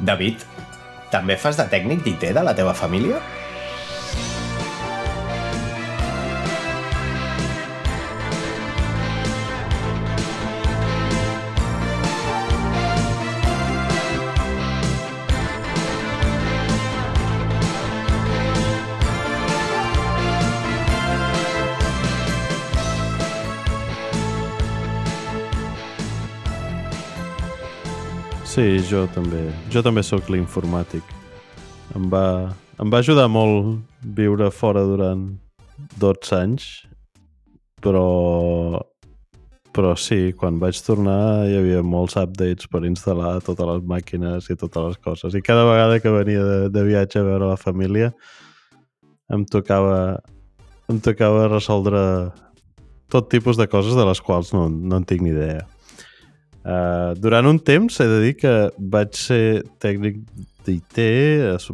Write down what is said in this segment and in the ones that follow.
David, també fas de tècnic d'IT de la teva família? Sí, jo també. Jo també sóc l'informàtic. Em va, em va ajudar molt viure fora durant 12 anys, però però sí, quan vaig tornar hi havia molts updates per instal·lar totes les màquines i totes les coses. I cada vegada que venia de, de viatge a veure la família em tocava em tocava resoldre tot tipus de coses de les quals no, no en tinc ni idea. Uh, durant un temps he de dir que vaig ser tècnic d'IT,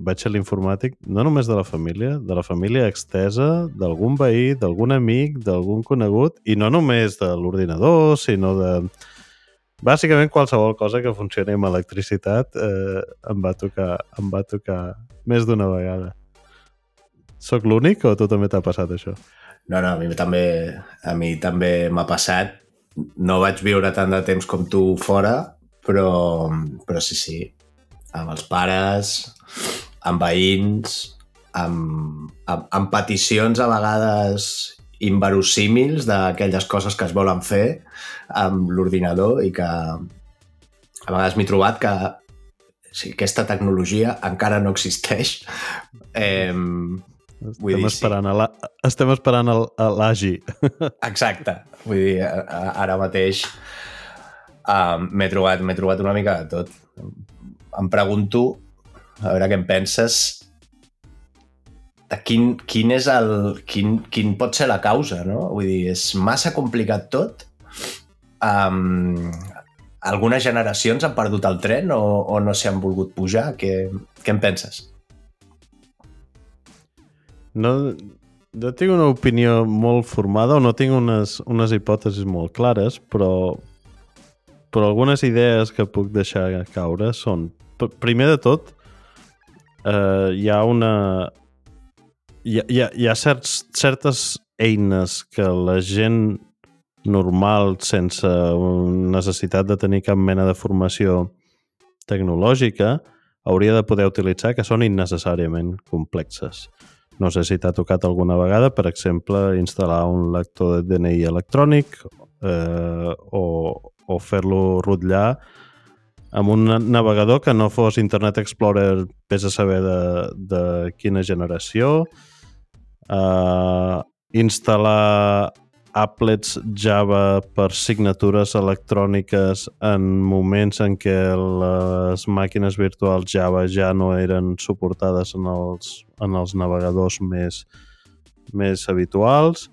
vaig ser l'informàtic no només de la família, de la família extesa, d'algun veí, d'algun amic, d'algun conegut, i no només de l'ordinador, sinó de... Bàsicament qualsevol cosa que funcioni amb electricitat eh, em, va tocar, em va tocar més d'una vegada. Soc l'únic o a tu també t'ha passat això? No, no, a mi també, a mi també m'ha passat no vaig viure tant de temps com tu fora, però, però sí, sí, amb els pares, amb veïns, amb, amb, amb peticions a vegades inverosímils d'aquelles coses que es volen fer amb l'ordinador i que a vegades m'he trobat que si aquesta tecnologia encara no existeix. Eh, Vull estem, dir, esperant sí. la, estem esperant l'AGI. Exacte. Vull dir, ara mateix uh, m'he trobat, trobat una mica de tot. Em pregunto, a veure què en penses, de quin, quin, és el, quin, quin pot ser la causa, no? Vull dir, és massa complicat tot? Um, algunes generacions han perdut el tren o, o no s'hi han volgut pujar? Què, què en penses? No, no tinc una opinió molt formada o no tinc unes, unes hipòtesis molt clares, però, però algunes idees que puc deixar caure són, primer de tot, eh, hi ha una... Hi ha, hi ha, hi ha certs, certes eines que la gent normal, sense necessitat de tenir cap mena de formació tecnològica, hauria de poder utilitzar que són innecessàriament complexes. No sé si t'ha tocat alguna vegada, per exemple, instal·lar un lector de DNI electrònic eh, o, o fer-lo rotllar amb un navegador que no fos Internet Explorer, vés a saber de, de quina generació, eh, instal·lar applets Java per signatures electròniques en moments en què les màquines virtuals Java ja no eren suportades en els, en els navegadors més, més habituals.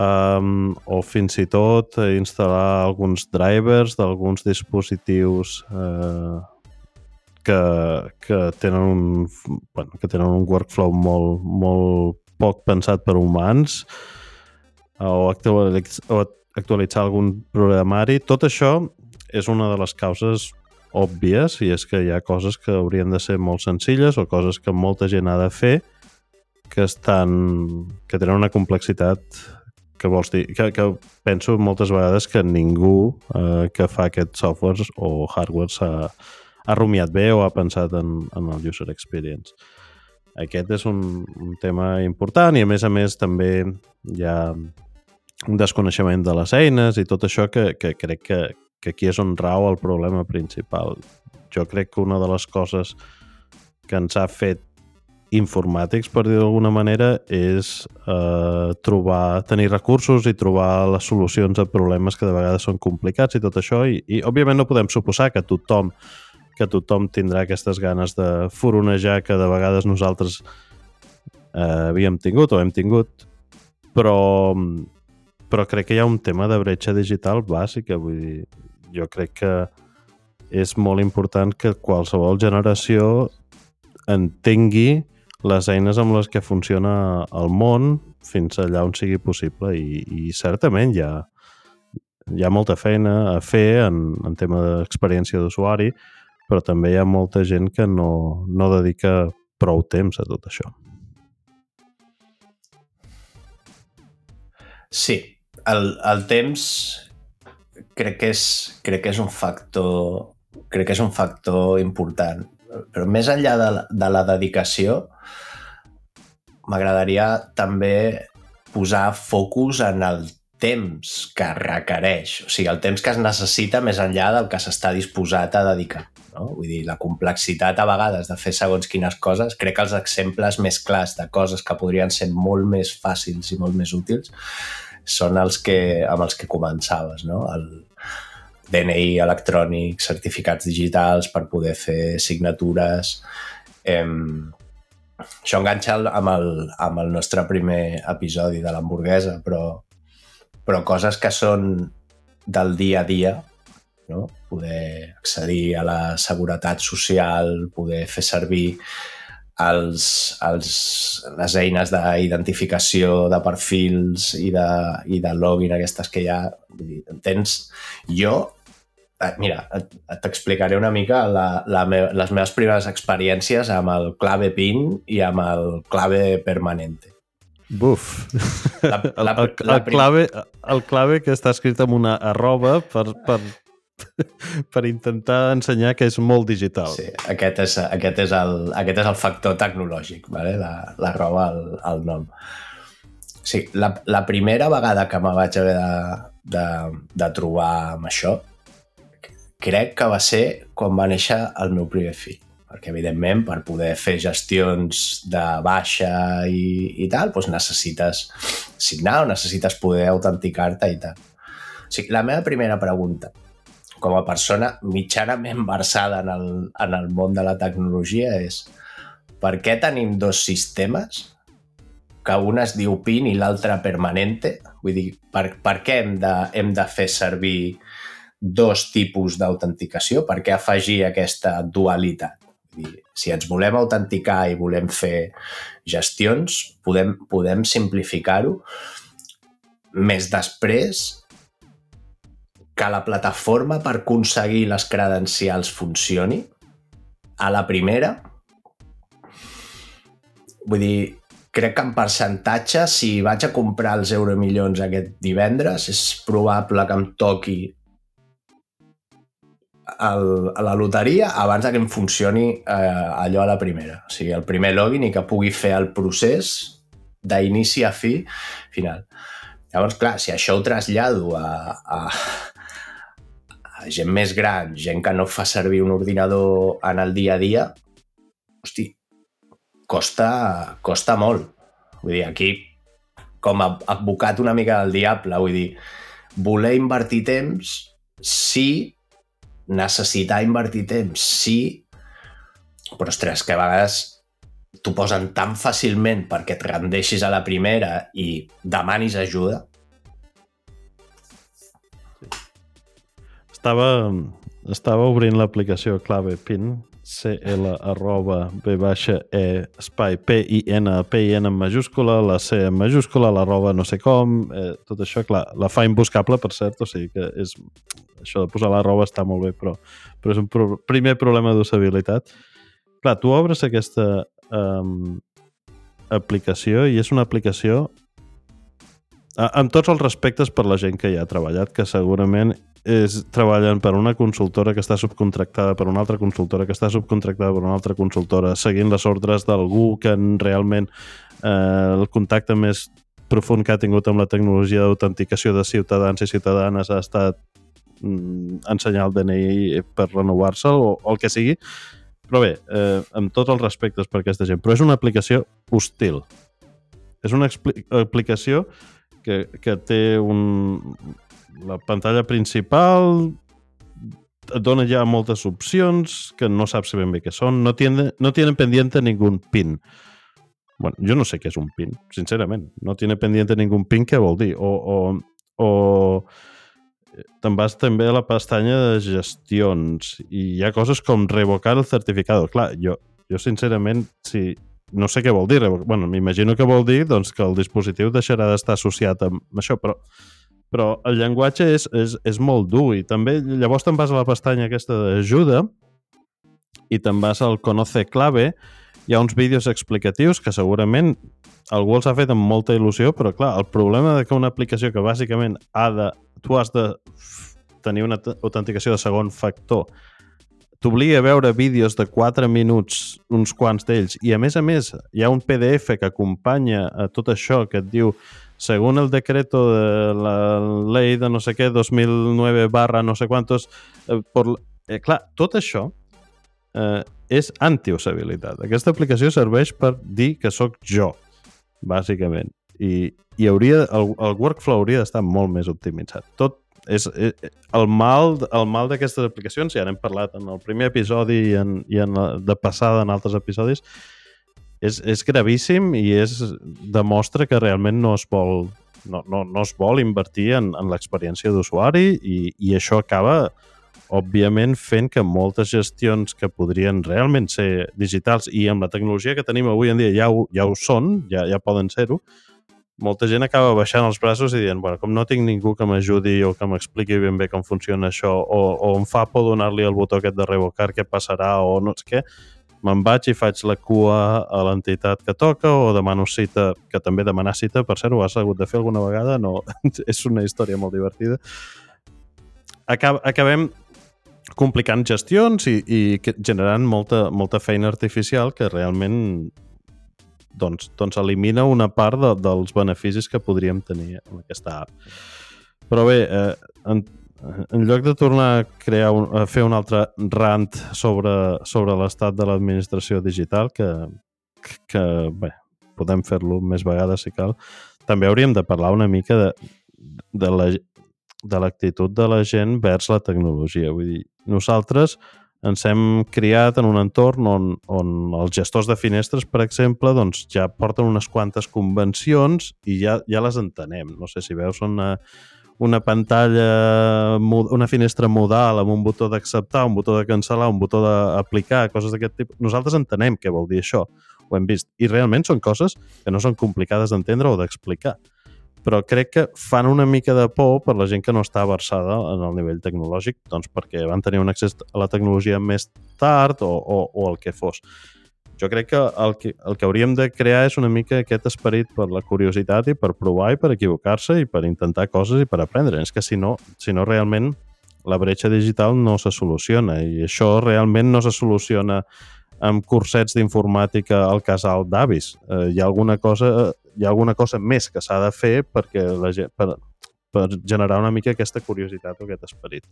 Um, o fins i tot instal·lar alguns drivers d'alguns dispositius uh, que, que, tenen un, bueno, que tenen un workflow molt, molt poc pensat per humans o actualitzar algun programari. Tot això és una de les causes òbvies i és que hi ha coses que haurien de ser molt senzilles o coses que molta gent ha de fer que estan que tenen una complexitat que vols dir, que, que penso moltes vegades que ningú eh, que fa aquests softwares o hardwares ha, ha rumiat bé o ha pensat en, en el user experience. Aquest és un, un tema important i a més a més també hi ha un desconeixement de les eines i tot això que, que crec que, que aquí és on rau el problema principal. Jo crec que una de les coses que ens ha fet informàtics, per dir d'alguna manera, és eh, trobar, tenir recursos i trobar les solucions a problemes que de vegades són complicats i tot això, i, i òbviament no podem suposar que tothom que tothom tindrà aquestes ganes de foronejar que de vegades nosaltres eh, havíem tingut o hem tingut, però, però crec que hi ha un tema de bretxa digital bàsica, vull dir, jo crec que és molt important que qualsevol generació entengui les eines amb les que funciona el món fins allà on sigui possible. I, i certament hi ha, hi ha molta feina a fer en, en tema d'experiència d'usuari, però també hi ha molta gent que no, no dedica prou temps a tot això. Sí, el, el temps crec que, és, crec que és un factor crec que és un factor important però més enllà de la, de la dedicació m'agradaria també posar focus en el temps que requereix, o sigui, el temps que es necessita més enllà del que s'està disposat a dedicar. No? Vull dir, la complexitat a vegades de fer segons quines coses, crec que els exemples més clars de coses que podrien ser molt més fàcils i molt més útils són els que, amb els que començaves, no? El DNI electrònic, certificats digitals per poder fer signatures... Eh, això enganxa amb el, amb el nostre primer episodi de l'hamburguesa, però però coses que són del dia a dia, no? poder accedir a la seguretat social, poder fer servir els, els, les eines d'identificació de perfils i de, i de login aquestes que hi ha. Tens... Jo, eh, mira, t'explicaré una mica la, la me, les meves primeres experiències amb el clave PIN i amb el clave permanente. Buf. La, la, el, el, el, clave, el clave que està escrit amb una arroba per, per, per intentar ensenyar que és molt digital. Sí, aquest és, aquest és, el, aquest és el factor tecnològic, vale? la, la roba al, al nom. Sí, la, la primera vegada que me vaig haver de, de, de trobar amb això crec que va ser quan va néixer el meu primer fill perquè evidentment per poder fer gestions de baixa i, i tal, doncs necessites signar o necessites poder autenticar-te i tal. O sigui, la meva primera pregunta, com a persona mitjanament versada en el, en el món de la tecnologia és per què tenim dos sistemes que un es diu PIN i l'altre permanente? Vull dir, per, per què hem de, hem de fer servir dos tipus d'autenticació? Per què afegir aquesta dualitat? Si ens volem autenticar i volem fer gestions, podem, podem simplificar-ho més després que la plataforma per aconseguir les credencials funcioni. A la primera vull dir, crec que en percentatge, si vaig a comprar els euromilions aquest divendres, és probable que em toqui el, a la loteria abans que em funcioni eh, allò a la primera. O sigui, el primer login i que pugui fer el procés d'inici a fi final. Llavors, clar, si això ho trasllado a, a, a gent més gran, gent que no fa servir un ordinador en el dia a dia, hosti, costa, costa molt. Vull dir, aquí, com a advocat una mica del diable, vull dir, voler invertir temps sí necessitar invertir temps, sí, però ostres, que a vegades t'ho posen tan fàcilment perquè et rendeixis a la primera i demanis ajuda. Estava, estava obrint l'aplicació clave PIN cl arroba b baixa e espai p i n p i n en majúscula, la c en majúscula, l'arroba no sé com, eh, tot això, clar, la fa imbuscable, per cert, o sigui que és, això de posar l'arroba està molt bé, però, però és un pro primer problema d'usabilitat. Clar, tu obres aquesta um, aplicació i és una aplicació amb tots els respectes per la gent que hi ha treballat, que segurament és, treballen per una consultora que està subcontractada per una altra consultora que està subcontractada per una altra consultora seguint les ordres d'algú que realment eh, el contacte més profund que ha tingut amb la tecnologia d'autenticació de ciutadans i ciutadanes ha estat mm, ensenyar el DNI per renovar-se o, o el que sigui. Però bé, eh, amb tots els respectes per aquesta gent però és una aplicació hostil. És una aplicació que, que té un, la pantalla principal et dona ja moltes opcions que no saps ben bé què són. No tiene, no tiene pendiente ningún pin. Bueno, jo no sé què és un pin, sincerament. No tiene pendiente ningún pin, què vol dir? O, o, o te'n vas també a la pestanya de gestions i hi ha coses com revocar el certificado. Clar, jo, jo sincerament, si no sé què vol dir. Bueno, m'imagino que vol dir doncs, que el dispositiu deixarà d'estar associat amb això, però però el llenguatge és, és, és molt dur i també llavors te'n vas a la pestanya aquesta d'ajuda i te'n vas al Conoce Clave, hi ha uns vídeos explicatius que segurament algú els ha fet amb molta il·lusió, però clar, el problema de que una aplicació que bàsicament ha de... Tu has de tenir una autenticació de segon factor t'obliga a veure vídeos de 4 minuts, uns quants d'ells, i a més a més hi ha un PDF que acompanya a tot això que et diu según el decreto de la ley de no sé què, 2009 barra no sé quantos, eh, por... eh, clar, tot això eh, és antiusabilitat. Aquesta aplicació serveix per dir que sóc jo, bàsicament. I, i hauria, el, el workflow hauria d'estar molt més optimitzat. Tot és, és eh, el mal, el mal d'aquestes aplicacions, ja n'hem parlat en el primer episodi i, en, i en, de passada en altres episodis, és, és gravíssim i és, demostra que realment no es vol, no, no, no es vol invertir en, en l'experiència d'usuari i, i això acaba òbviament fent que moltes gestions que podrien realment ser digitals i amb la tecnologia que tenim avui en dia ja ho, ja ho són, ja, ja poden ser-ho, molta gent acaba baixant els braços i dient, bueno, com no tinc ningú que m'ajudi o que m'expliqui ben bé com funciona això, o, o em fa por donar-li el botó aquest de revocar, què passarà, o no sé què, me'n vaig i faig la cua a l'entitat que toca o demano cita, que també demanar cita, per cert, ho has hagut de fer alguna vegada? No, és una història molt divertida. Acab acabem complicant gestions i, i generant molta, molta feina artificial que realment doncs, doncs elimina una part de, dels beneficis que podríem tenir amb aquesta app. Però bé, eh, en, en lloc de tornar a, crear un, a fer un altre rant sobre, sobre l'estat de l'administració digital, que, que bé, podem fer-lo més vegades si cal, també hauríem de parlar una mica de, de la de l'actitud de la gent vers la tecnologia. Vull dir, nosaltres ens hem criat en un entorn on, on els gestors de finestres, per exemple, doncs ja porten unes quantes convencions i ja, ja les entenem. No sé si veus una, una pantalla, una finestra modal amb un botó d'acceptar, un botó de cancel·lar, un botó d'aplicar, coses d'aquest tipus. Nosaltres entenem què vol dir això, ho hem vist. I realment són coses que no són complicades d'entendre o d'explicar però crec que fan una mica de por per la gent que no està versada en el nivell tecnològic, doncs perquè van tenir un accés a la tecnologia més tard o, o, o el que fos. Jo crec que el, que el que hauríem de crear és una mica aquest esperit per la curiositat i per provar i per equivocar-se i per intentar coses i per aprendre. És que si no, si no realment la bretxa digital no se soluciona i això realment no se soluciona amb cursets d'informàtica al casal d'avis. Eh, hi ha alguna cosa hi ha alguna cosa més que s'ha de fer perquè la per, per generar una mica aquesta curiositat o aquest esperit.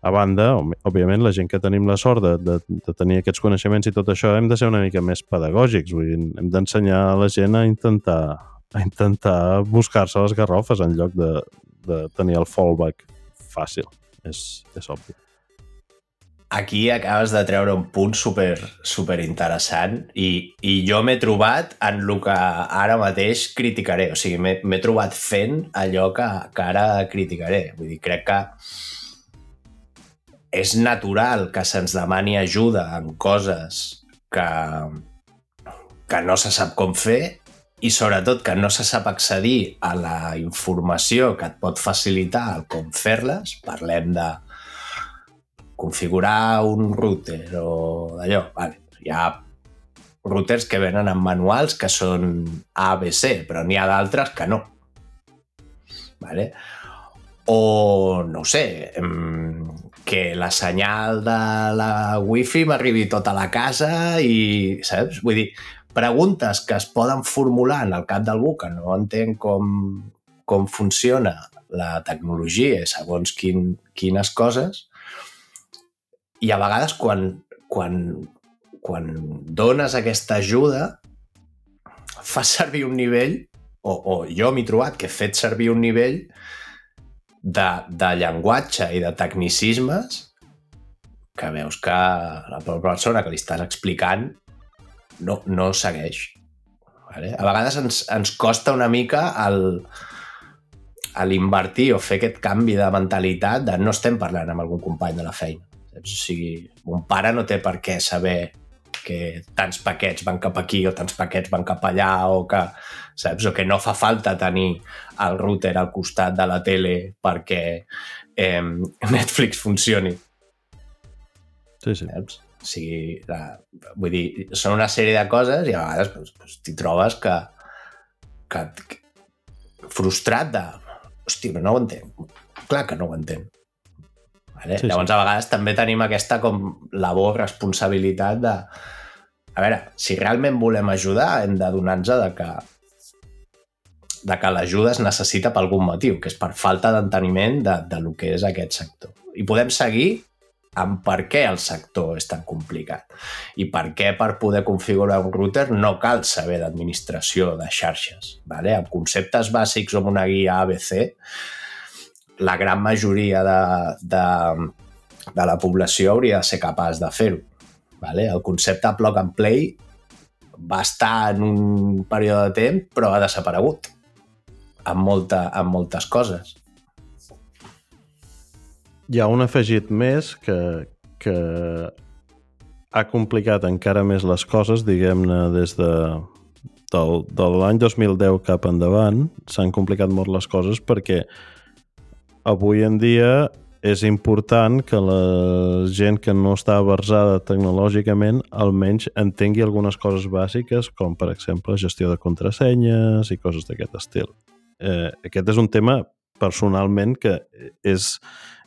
A banda, òbviament, la gent que tenim la sort de, de, de tenir aquests coneixements i tot això, hem de ser una mica més pedagògics, vull dir, hem d'ensenyar a la gent a intentar a intentar buscar-se les garrofes en lloc de, de tenir el fallback fàcil. És, és obvi aquí acabes de treure un punt super, super interessant i, i jo m'he trobat en el que ara mateix criticaré. O sigui, m'he trobat fent allò que, que ara criticaré. Vull dir, crec que és natural que se'ns demani ajuda en coses que, que no se sap com fer i sobretot que no se sap accedir a la informació que et pot facilitar el com fer-les. Parlem de configurar un router o d'allò, vale, hi ha routers que venen amb manuals que són A, B, C, però n'hi ha d'altres que no. Vale? O, no sé, que la senyal de la wifi m'arribi tota la casa i, saps? Vull dir, preguntes que es poden formular en el cap d'algú que no entén com, com funciona la tecnologia segons quin, quines coses, i a vegades quan, quan, quan dones aquesta ajuda fas servir un nivell o, o jo m'he trobat que he fet servir un nivell de, de llenguatge i de tecnicismes que veus que la persona que li estàs explicant no, no segueix. Vale? A vegades ens, ens costa una mica el, l'invertir o fer aquest canvi de mentalitat de no estem parlant amb algun company de la feina o sigui, un pare no té per què saber que tants paquets van cap aquí o tants paquets van cap allà o que, saps? O que no fa falta tenir el router al costat de la tele perquè eh, Netflix funcioni. Sí, sí. Saps? O sigui, la, vull dir, són una sèrie de coses i a vegades doncs, doncs, t'hi trobes que, que, que frustrat de hòstia, però no ho entenc. Clar que no ho entenc. Vale? Sí, Llavors, sí. a vegades també tenim aquesta com labor, responsabilitat de... A veure, si realment volem ajudar, hem de donar-nos de que de que l'ajuda es necessita per algun motiu, que és per falta d'enteniment de, de lo que és aquest sector. I podem seguir amb per què el sector és tan complicat i per què per poder configurar un router no cal saber d'administració de xarxes. Vale? Amb conceptes bàsics com una guia ABC, la gran majoria de, de, de la població hauria de ser capaç de fer-ho. Vale? El concepte plug and play va estar en un període de temps però ha desaparegut amb, molta, amb moltes coses hi ha un afegit més que, que ha complicat encara més les coses, diguem-ne, des de del, de l'any 2010 cap endavant s'han complicat molt les coses perquè avui en dia és important que la gent que no està aversada tecnològicament almenys entengui algunes coses bàsiques com per exemple gestió de contrasenyes i coses d'aquest estil. Eh, aquest és un tema personalment que és,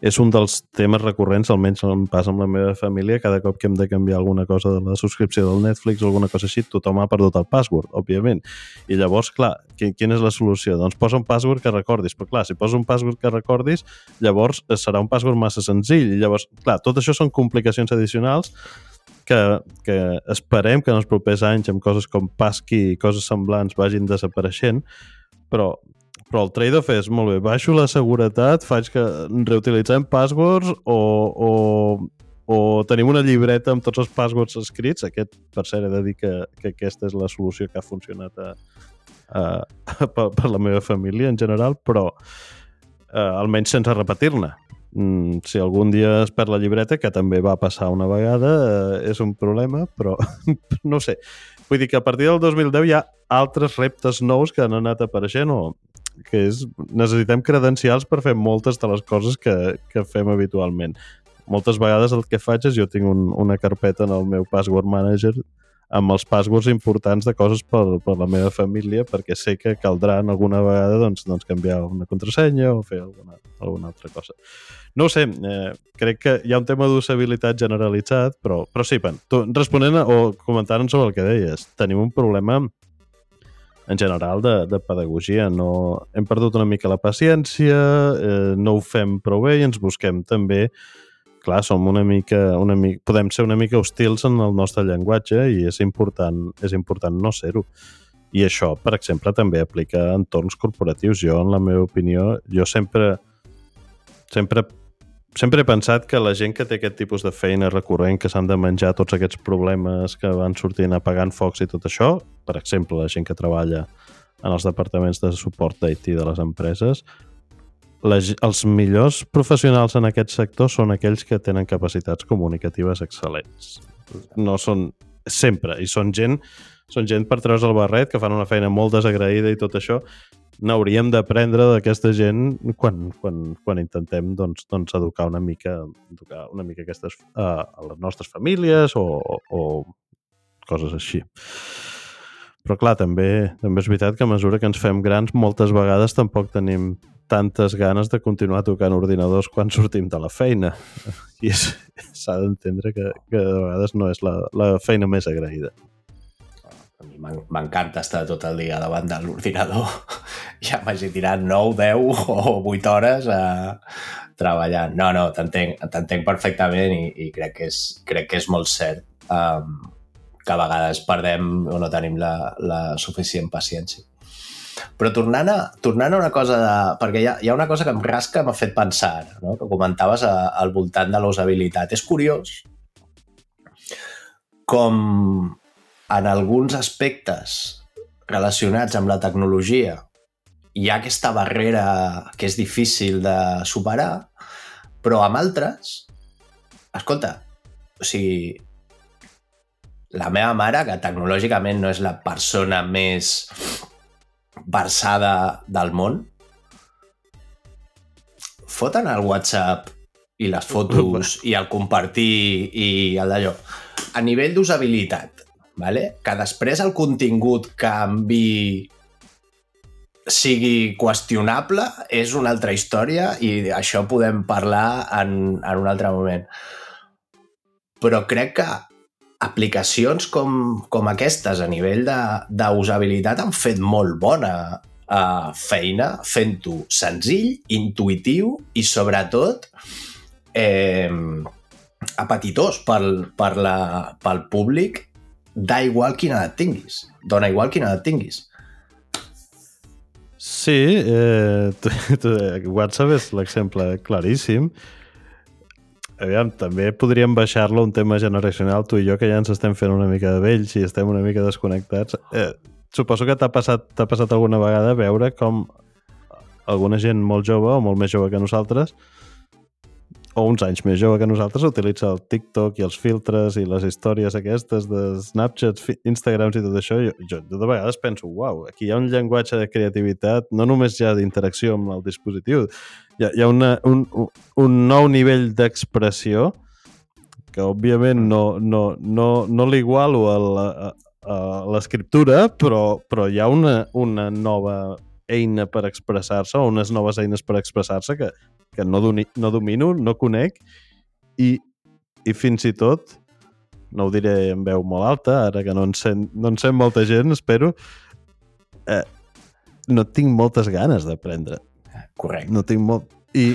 és un dels temes recurrents, almenys em passa amb la meva família, cada cop que hem de canviar alguna cosa de la subscripció del Netflix o alguna cosa així, tothom ha perdut el password, òbviament. I llavors, clar, quina és la solució? Doncs posa un password que recordis, però clar, si posa un password que recordis, llavors serà un password massa senzill. I llavors, clar, tot això són complicacions addicionals que, que esperem que en els propers anys amb coses com Pasqui i coses semblants vagin desapareixent, però però el trade-off és, molt bé, baixo la seguretat, faig que reutilitzem passwords o, o, o tenim una llibreta amb tots els passwords escrits. Aquest, per cert, he de dir que, que aquesta és la solució que ha funcionat a, a, a, per, per la meva família en general, però eh, almenys sense repetir-ne. Mm, si algun dia es perd la llibreta, que també va passar una vegada, eh, és un problema, però no sé. Vull dir que a partir del 2010 hi ha altres reptes nous que han anat apareixent o que és necessitem credencials per fer moltes de les coses que, que fem habitualment. Moltes vegades el que faig és jo tinc un, una carpeta en el meu password manager amb els passwords importants de coses per, per la meva família perquè sé que caldrà alguna vegada doncs, doncs canviar una contrasenya o fer alguna, alguna altra cosa. No sé, eh, crec que hi ha un tema d'usabilitat generalitzat, però, però sí, ben, tu, responent a, o comentant sobre el que deies, tenim un problema en general de, de pedagogia. No, hem perdut una mica la paciència, eh, no ho fem prou bé i ens busquem també clar, som una mica, una mica, podem ser una mica hostils en el nostre llenguatge i és important, és important no ser-ho. I això, per exemple, també aplica a entorns corporatius. Jo, en la meva opinió, jo sempre sempre sempre he pensat que la gent que té aquest tipus de feina recurrent, que s'han de menjar tots aquests problemes que van sortint apagant focs i tot això, per exemple, la gent que treballa en els departaments de suport d'IT de les empreses, la, els millors professionals en aquest sector són aquells que tenen capacitats comunicatives excel·lents. No són sempre, i són gent són gent per treure's el barret, que fan una feina molt desagraïda i tot això, n'hauríem d'aprendre d'aquesta gent quan, quan, quan intentem doncs, doncs educar una mica, educar una mica aquestes, uh, a les nostres famílies o, o coses així. Però clar, també, també és veritat que a mesura que ens fem grans moltes vegades tampoc tenim tantes ganes de continuar tocant ordinadors quan sortim de la feina. I s'ha d'entendre que, que de vegades no és la, la feina més agraïda m'encanta estar tot el dia davant de l'ordinador. Ja m'hagi tirat 9, 10 o 8 hores a treballant. No, no, t'entenc perfectament i, i crec, que és, crec que és molt cert um, que a vegades perdem o no tenim la, la suficient paciència. Però tornant a, tornant a una cosa de... Perquè hi ha, hi ha una cosa que em rasca, m'ha fet pensar, no? que comentaves a, al voltant de la usabilitat. És curiós com en alguns aspectes relacionats amb la tecnologia hi ha aquesta barrera que és difícil de superar, però amb altres, escolta, o sigui, la meva mare, que tecnològicament no és la persona més versada del món, foten el WhatsApp i les fotos i el compartir i el d'allò. A nivell d'usabilitat, vale? que després el contingut canvi sigui qüestionable és una altra història i això podem parlar en, en un altre moment. Però crec que aplicacions com, com aquestes a nivell d'usabilitat han fet molt bona uh, feina fent-ho senzill, intuïtiu i sobretot eh, apetitós pel, per la, pel públic da igual quina edat tinguis. Dona igual quina edat tinguis. Sí, eh, WhatsApp és l'exemple claríssim. Aviam, també podríem baixar-lo un tema generacional, tu i jo, que ja ens estem fent una mica de vells i estem una mica desconnectats. Eh, suposo que t'ha passat, passat alguna vegada veure com alguna gent molt jove o molt més jove que nosaltres o uns anys més jove que nosaltres utilitza el TikTok i els filtres i les històries aquestes de Snapchat, Instagrams i tot això, jo, jo de vegades penso, uau, aquí hi ha un llenguatge de creativitat, no només ja d'interacció amb el dispositiu, hi ha, hi ha una, un, un nou nivell d'expressió que òbviament no, no, no, no l'igualo a l'escriptura, però, però hi ha una, una nova eina per expressar-se o unes noves eines per expressar-se que, que no, doni, no domino, no conec i, i fins i tot no ho diré en veu molt alta, ara que no en sent, no en sent molta gent, espero, eh, no tinc moltes ganes d'aprendre. Correcte. No tinc molt... I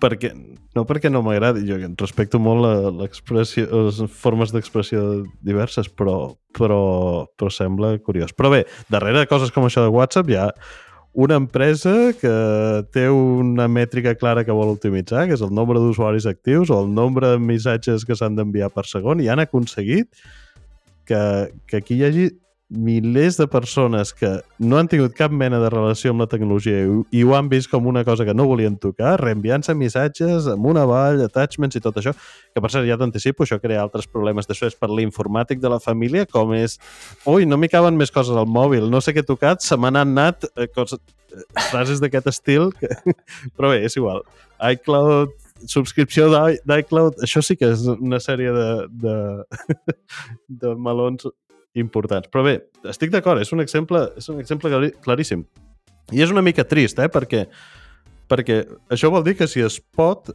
perquè, no perquè no m'agradi, jo respecto molt l'expressió, les formes d'expressió diverses, però, però, però sembla curiós. Però bé, darrere de coses com això de WhatsApp hi ha una empresa que té una mètrica clara que vol optimitzar, que és el nombre d'usuaris actius o el nombre de missatges que s'han d'enviar per segon, i han aconseguit que, que aquí hi hagi milers de persones que no han tingut cap mena de relació amb la tecnologia i, i ho han vist com una cosa que no volien tocar, reenviant-se missatges amb una vall, attachments i tot això, que per cert ja t'anticipo, això crea altres problemes d'això és per l'informàtic de la família, com és ui, no m'hi caben més coses al mòbil, no sé què he tocat, se m'han anat eh, coses, eh, frases d'aquest estil, que... però bé, és igual. iCloud subscripció d'iCloud, això sí que és una sèrie de, de, de melons importants. Però bé, estic d'acord, és un exemple és un exemple claríssim. I és una mica trist, eh? Perquè, perquè això vol dir que si es pot,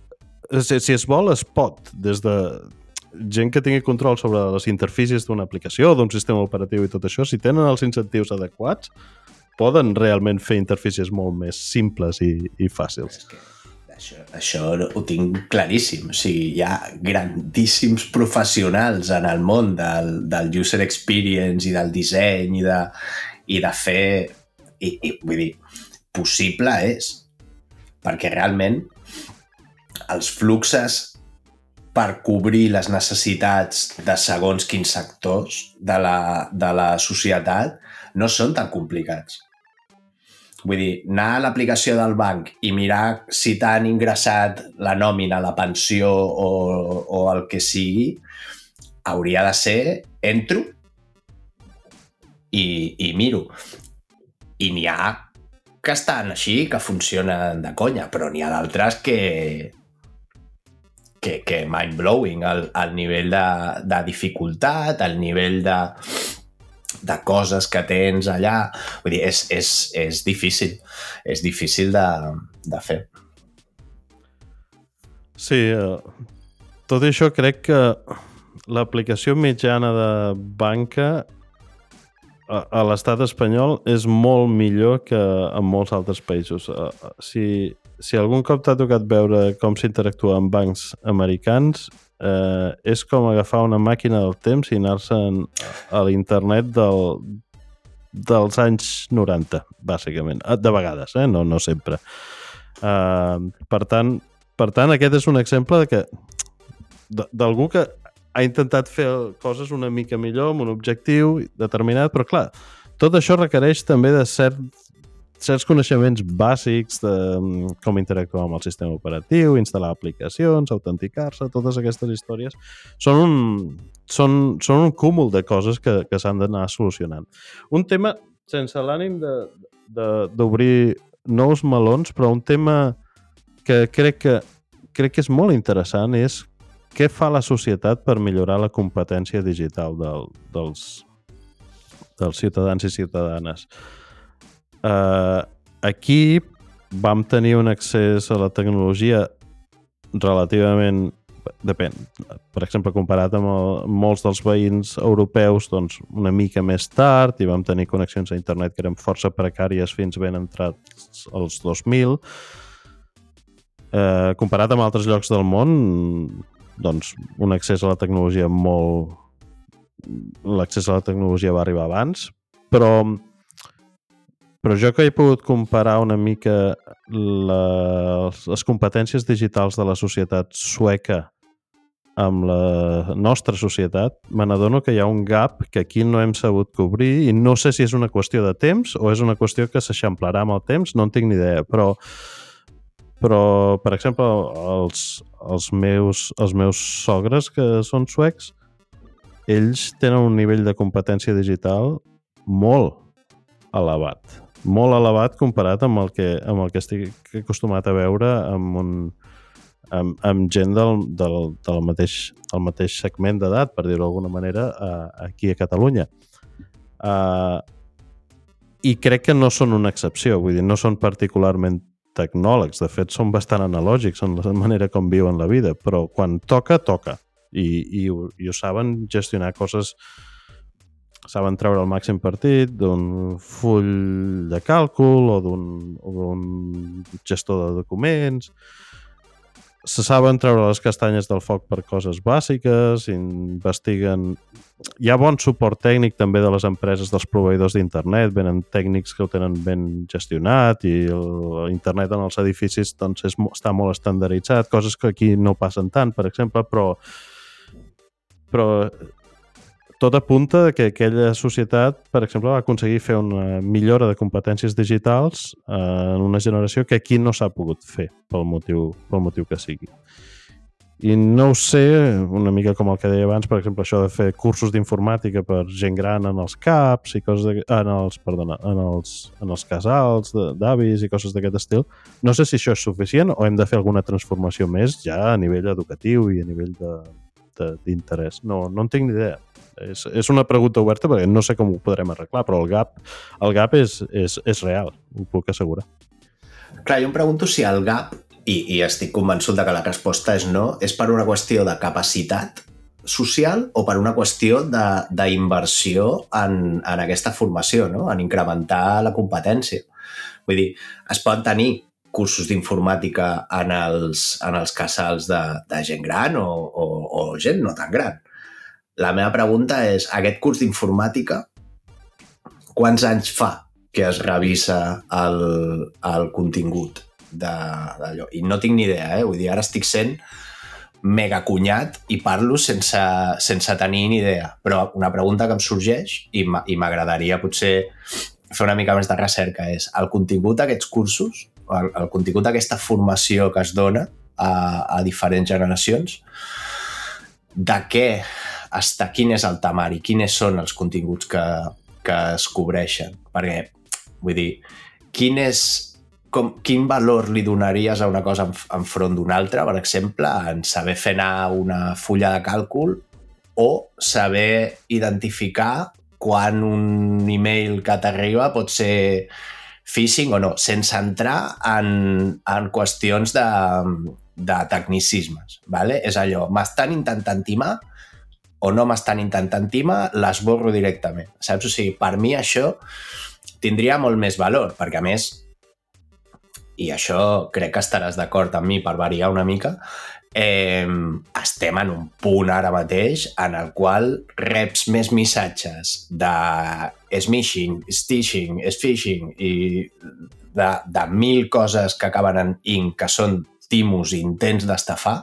si, si es vol, es pot, des de gent que tingui control sobre les interfícies d'una aplicació, d'un sistema operatiu i tot això, si tenen els incentius adequats, poden realment fer interfícies molt més simples i, i fàcils. És que això, això ho tinc claríssim. O sigui, hi ha grandíssims professionals en el món del, del user experience i del disseny i de, i de fer... I, i, vull dir, possible és. Perquè realment els fluxes per cobrir les necessitats de segons quins sectors de la, de la societat no són tan complicats. Vull dir, anar a l'aplicació del banc i mirar si t'han ingressat la nòmina, la pensió o, o el que sigui, hauria de ser entro i, i miro. I n'hi ha que estan així, que funcionen de conya, però n'hi ha d'altres que, que, que mind-blowing, el, el nivell de, de dificultat, el nivell de, de coses que tens allà. Vull dir, és, és, és difícil. És difícil de, de fer. Sí, eh, tot això crec que l'aplicació mitjana de banca a, a l'estat espanyol és molt millor que en molts altres països. Eh, si, si algun cop t'ha tocat veure com s'interactua amb bancs americans, eh, és com agafar una màquina del temps i anar-se'n a l'internet del, dels anys 90, bàsicament. Eh, de vegades, eh? no, no sempre. Uh, per, tant, per tant, aquest és un exemple de que d'algú que ha intentat fer coses una mica millor amb un objectiu determinat, però clar, tot això requereix també de cert certs coneixements bàsics de mm, com interactuar amb el sistema operatiu, instal·lar aplicacions, autenticar-se, totes aquestes històries, són un, són, són un cúmul de coses que, que s'han d'anar solucionant. Un tema, sense l'ànim d'obrir nous melons, però un tema que crec que, crec que és molt interessant és què fa la societat per millorar la competència digital del, dels, dels ciutadans i ciutadanes. Uh, aquí vam tenir un accés a la tecnologia relativament depèn. Per exemple, comparat amb el, molts dels veïns europeus, doncs una mica més tard i vam tenir connexions a internet que eren força precàries fins ben entrats els 2000. Eh, comparat amb altres llocs del món, doncs un accés a la tecnologia molt... L'accés a la tecnologia va arribar abans, però però jo que he pogut comparar una mica les, les competències digitals de la societat sueca amb la nostra societat, me n'adono que hi ha un gap que aquí no hem sabut cobrir i no sé si és una qüestió de temps o és una qüestió que s'eixamplarà amb el temps, no en tinc ni idea, però però, per exemple, els, els, meus, els meus sogres que són suecs, ells tenen un nivell de competència digital molt elevat. Molt elevat comparat amb el que, amb el que estic acostumat a veure amb, un, amb, amb gent del, del, del, mateix, del mateix segment d'edat, per dir-ho d'alguna manera, uh, aquí a Catalunya. Uh, I crec que no són una excepció, vull dir, no són particularment tecnòlegs, de fet són bastant analògics en la manera com viuen la vida, però quan toca, toca. I, i, i ho saben gestionar coses saben treure el màxim partit d'un full de càlcul o d'un gestor de documents. Se saben treure les castanyes del foc per coses bàsiques, investiguen... Hi ha bon suport tècnic també de les empreses dels proveïdors d'internet, venen tècnics que ho tenen ben gestionat i l'internet en els edificis doncs, és, està molt estandarditzat, coses que aquí no passen tant, per exemple, però, però tot apunta que aquella societat, per exemple, va aconseguir fer una millora de competències digitals eh, en una generació que aquí no s'ha pogut fer pel motiu, pel motiu que sigui. I no ho sé, una mica com el que deia abans, per exemple, això de fer cursos d'informàtica per gent gran en els CAPs i coses de, en els, perdona, en els, en els casals d'avis i coses d'aquest estil. No sé si això és suficient o hem de fer alguna transformació més ja a nivell educatiu i a nivell d'interès. No, no en tinc ni idea. És, és una pregunta oberta perquè no sé com ho podrem arreglar, però el gap, el gap és, és, és real, ho puc assegurar. Clar, jo em pregunto si el gap, i, i estic convençut de que la resposta és no, és per una qüestió de capacitat social o per una qüestió d'inversió en, en aquesta formació, no? en incrementar la competència. Vull dir, es pot tenir cursos d'informàtica en els, en els casals de, de gent gran o, o, o gent no tan gran. La meva pregunta és, aquest curs d'informàtica, quants anys fa que es revisa el, el contingut d'allò? I no tinc ni idea, eh? Vull dir, ara estic sent mega cunyat i parlo sense, sense tenir ni idea. Però una pregunta que em sorgeix i m'agradaria potser fer una mica més de recerca és el contingut d'aquests cursos, el, el contingut d'aquesta formació que es dona a, a diferents generacions, de què hasta quin és el temari, quines són els continguts que, que es cobreixen. Perquè, vull dir, quin és com, quin valor li donaries a una cosa enfront d'una altra, per exemple, en saber fer anar una fulla de càlcul o saber identificar quan un email que t'arriba pot ser phishing o no, sense entrar en, en qüestions de, de tecnicismes. ¿vale? És allò, m'estan intentant timar, o no m'estan intentant timar, l'esborro directament. Saps? O sigui, per mi això tindria molt més valor, perquè a més, i això crec que estaràs d'acord amb mi per variar una mica, eh, estem en un punt ara mateix en el qual reps més missatges de smishing, stishing, phishing i de, de mil coses que acaben en in que són timos i intents d'estafar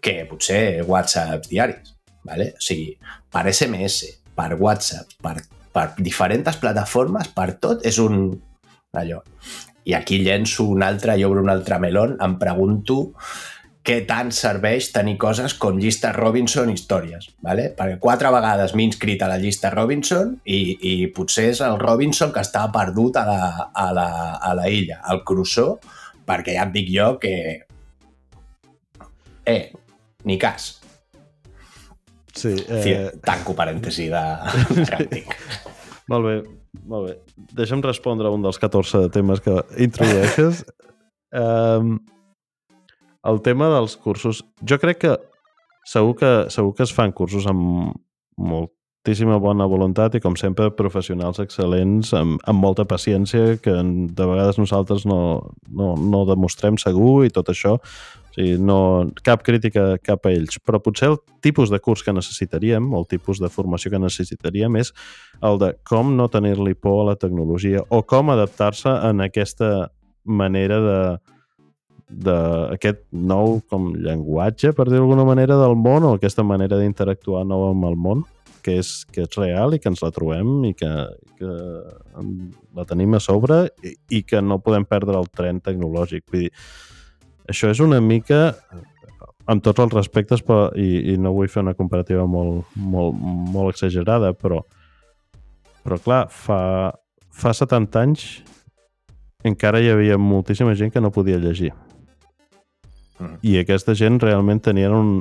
que potser whatsapps diaris. ¿Vale? O sigui, per SMS, per WhatsApp, per, per diferents plataformes, per tot, és un... allò. I aquí llenço un altre, i obro un altre melón, em pregunto què tant serveix tenir coses com llista Robinson històries, ¿vale? perquè quatre vegades m'he inscrit a la llista Robinson i, i potser és el Robinson que estava perdut a la, a la, a la illa, al Crusoe, perquè ja et dic jo que... Eh, ni cas. Sí. Eh... Tanco parèntesi de molt bé, molt bé. Deixa'm respondre a un dels 14 temes que introdueixes. um, el tema dels cursos. Jo crec que segur que, segur que es fan cursos amb moltíssima bona voluntat i, com sempre, professionals excel·lents amb, amb molta paciència que de vegades nosaltres no, no, no demostrem segur i tot això. Sigui, no, cap crítica cap a ells. Però potser el tipus de curs que necessitaríem, o el tipus de formació que necessitaríem és el de com no tenir-li por a la tecnologia o com adaptar-se en aquesta manera de, d'aquest nou com llenguatge, per dir d'alguna manera, del món o aquesta manera d'interactuar nou amb el món, que és, que és real i que ens la trobem i que, que la tenim a sobre i, i que no podem perdre el tren tecnològic. Vull dir, això és una mica amb tots els respectes però, i, i no vull fer una comparativa molt, molt, molt exagerada, però però clar, fa, fa 70 anys encara hi havia moltíssima gent que no podia llegir. Mm. I aquesta gent realment tenien un...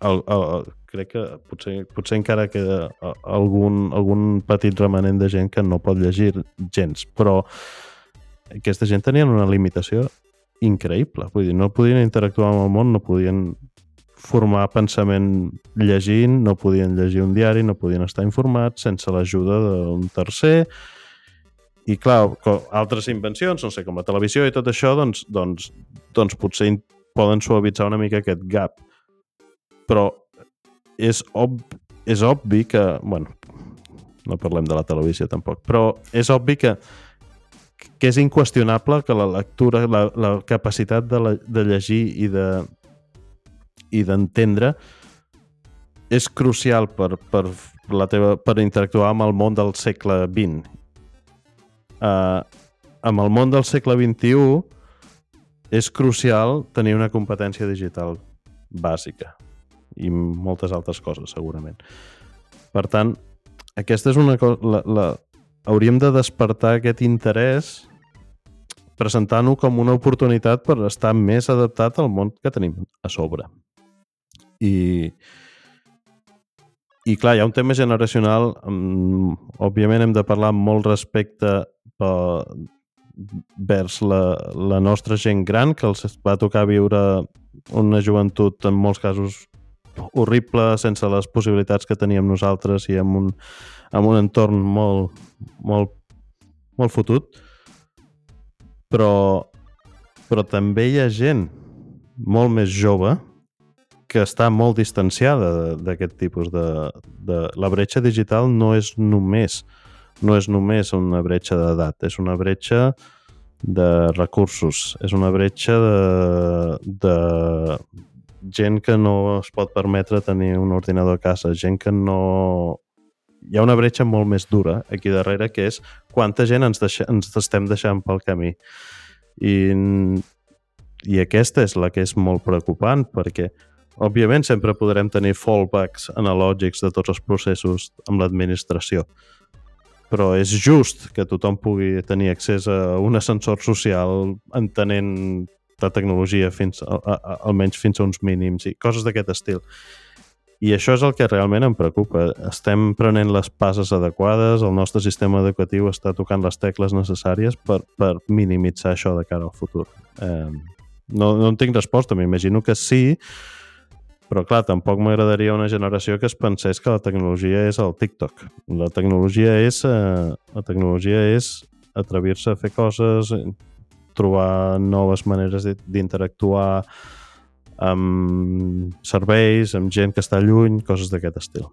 El, el, el, crec que potser, potser encara queda algun, algun petit remanent de gent que no pot llegir gens, però aquesta gent tenien una limitació increïble. Vull dir, no podien interactuar amb el món, no podien formar pensament llegint, no podien llegir un diari, no podien estar informats sense l'ajuda d'un tercer. I clar, altres invencions, no sé, com la televisió i tot això, doncs, doncs, doncs potser poden suavitzar una mica aquest gap. Però és, ob és obvi que... bueno, no parlem de la televisió tampoc, però és obvi que, que és inqüestionable que la lectura, la, la capacitat de, la, de llegir i de i d'entendre és crucial per, per, la teva, per interactuar amb el món del segle XX. Uh, amb el món del segle XXI és crucial tenir una competència digital bàsica i moltes altres coses, segurament. Per tant, aquesta és una cosa... La, la, hauríem de despertar aquest interès presentant-ho com una oportunitat per estar més adaptat al món que tenim a sobre. I, i clar, hi ha un tema generacional, um, òbviament hem de parlar amb molt respecte per, vers la, la nostra gent gran, que els va tocar viure una joventut en molts casos horrible, sense les possibilitats que teníem nosaltres i amb un, amb un entorn molt, molt, molt fotut. Però, però també hi ha gent molt més jove que està molt distanciada d'aquest tipus de, de... La bretxa digital no és només no és només una bretxa d'edat, és una bretxa de recursos, és una bretxa de, de gent que no es pot permetre tenir un ordinador a casa, gent que no... Hi ha una bretxa molt més dura aquí darrere, que és quanta gent ens, deixa, ens estem deixant pel camí. I, I aquesta és la que és molt preocupant, perquè Òbviament sempre podrem tenir fallbacks analògics de tots els processos amb l'administració, però és just que tothom pugui tenir accés a un ascensor social entenent la tecnologia fins a, a, a, almenys fins a uns mínims i coses d'aquest estil. I això és el que realment em preocupa. Estem prenent les passes adequades, el nostre sistema educatiu està tocant les tecles necessàries per, per minimitzar això de cara al futur. Eh, no, no en tinc resposta, m'imagino que sí, però clar, tampoc m'agradaria una generació que es pensés que la tecnologia és el TikTok. La tecnologia és, eh, la tecnologia és atrevir-se a fer coses, trobar noves maneres d'interactuar amb serveis, amb gent que està lluny, coses d'aquest estil.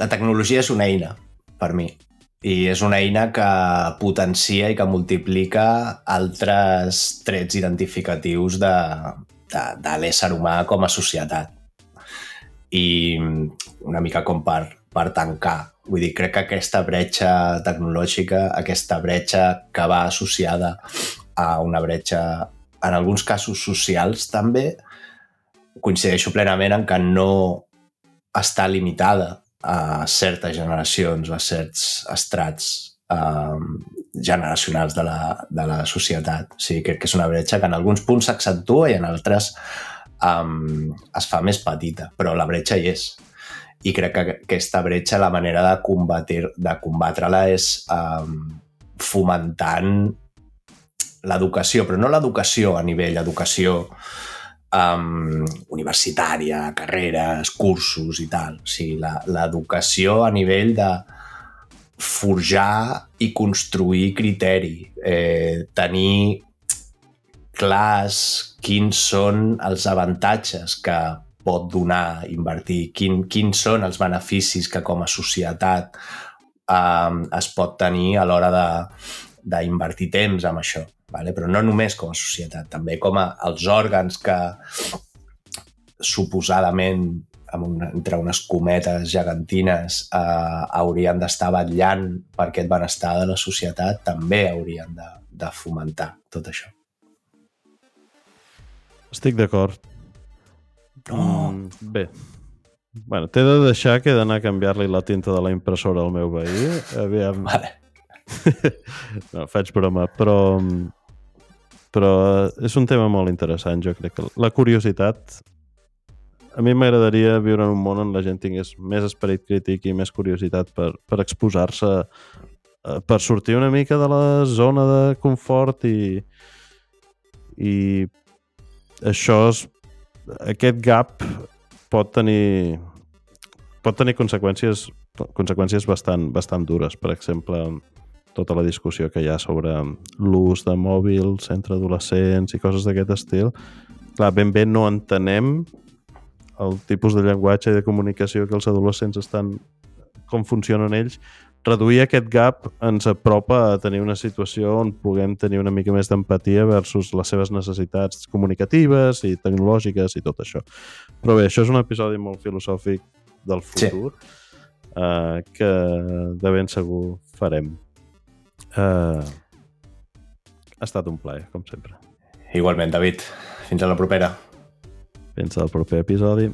La tecnologia és una eina, per mi, i és una eina que potencia i que multiplica altres trets identificatius de, de, de l'ésser humà com a societat. I una mica com per, per tancar. Vull dir, crec que aquesta bretxa tecnològica, aquesta bretxa que va associada a una bretxa, en alguns casos socials també, coincideixo plenament en que no està limitada a certes generacions o a certs estrats. Um, generacionals de la, de la societat. O sigui, crec que és una bretxa que en alguns punts s'accentua i en altres um, es fa més petita, però la bretxa hi és. I crec que aquesta bretxa, la manera de, combatir, de combatre-la és um, fomentant l'educació, però no l'educació a nivell educació um, universitària, carreres, cursos i tal. O sigui, l'educació a nivell de forjar i construir criteri, eh, tenir clars quins són els avantatges que pot donar invertir, quin, quins són els beneficis que com a societat eh, es pot tenir a l'hora d'invertir temps en això. Vale? Però no només com a societat, també com a els òrgans que suposadament amb una, entre unes cometes gegantines eh, haurien d'estar vetllant per aquest benestar de la societat, també haurien de, de fomentar tot això. Estic d'acord. Oh. Mm, bé. Bueno, t'he de deixar que he d'anar a canviar-li la tinta de la impressora al meu veí. Aviam. Vale. no, faig broma, però però és un tema molt interessant, jo crec que la curiositat a mi m'agradaria viure en un món on la gent tingués més esperit crític i més curiositat per, per exposar-se eh, per sortir una mica de la zona de confort i i això és, aquest gap pot tenir pot tenir conseqüències conseqüències bastant, bastant dures. Per exemple, tota la discussió que hi ha sobre l'ús de mòbils entre adolescents i coses d'aquest estil. Clar, ben bé no entenem el tipus de llenguatge i de comunicació que els adolescents estan com funcionen ells, reduir aquest gap ens apropa a tenir una situació on puguem tenir una mica més d'empatia versus les seves necessitats comunicatives i tecnològiques i tot això. Però bé, això és un episodi molt filosòfic del futur sí. uh, que de ben segur farem. Uh, ha estat un plaer, com sempre. Igualment, David. Fins a la propera. Fins al proper episodi.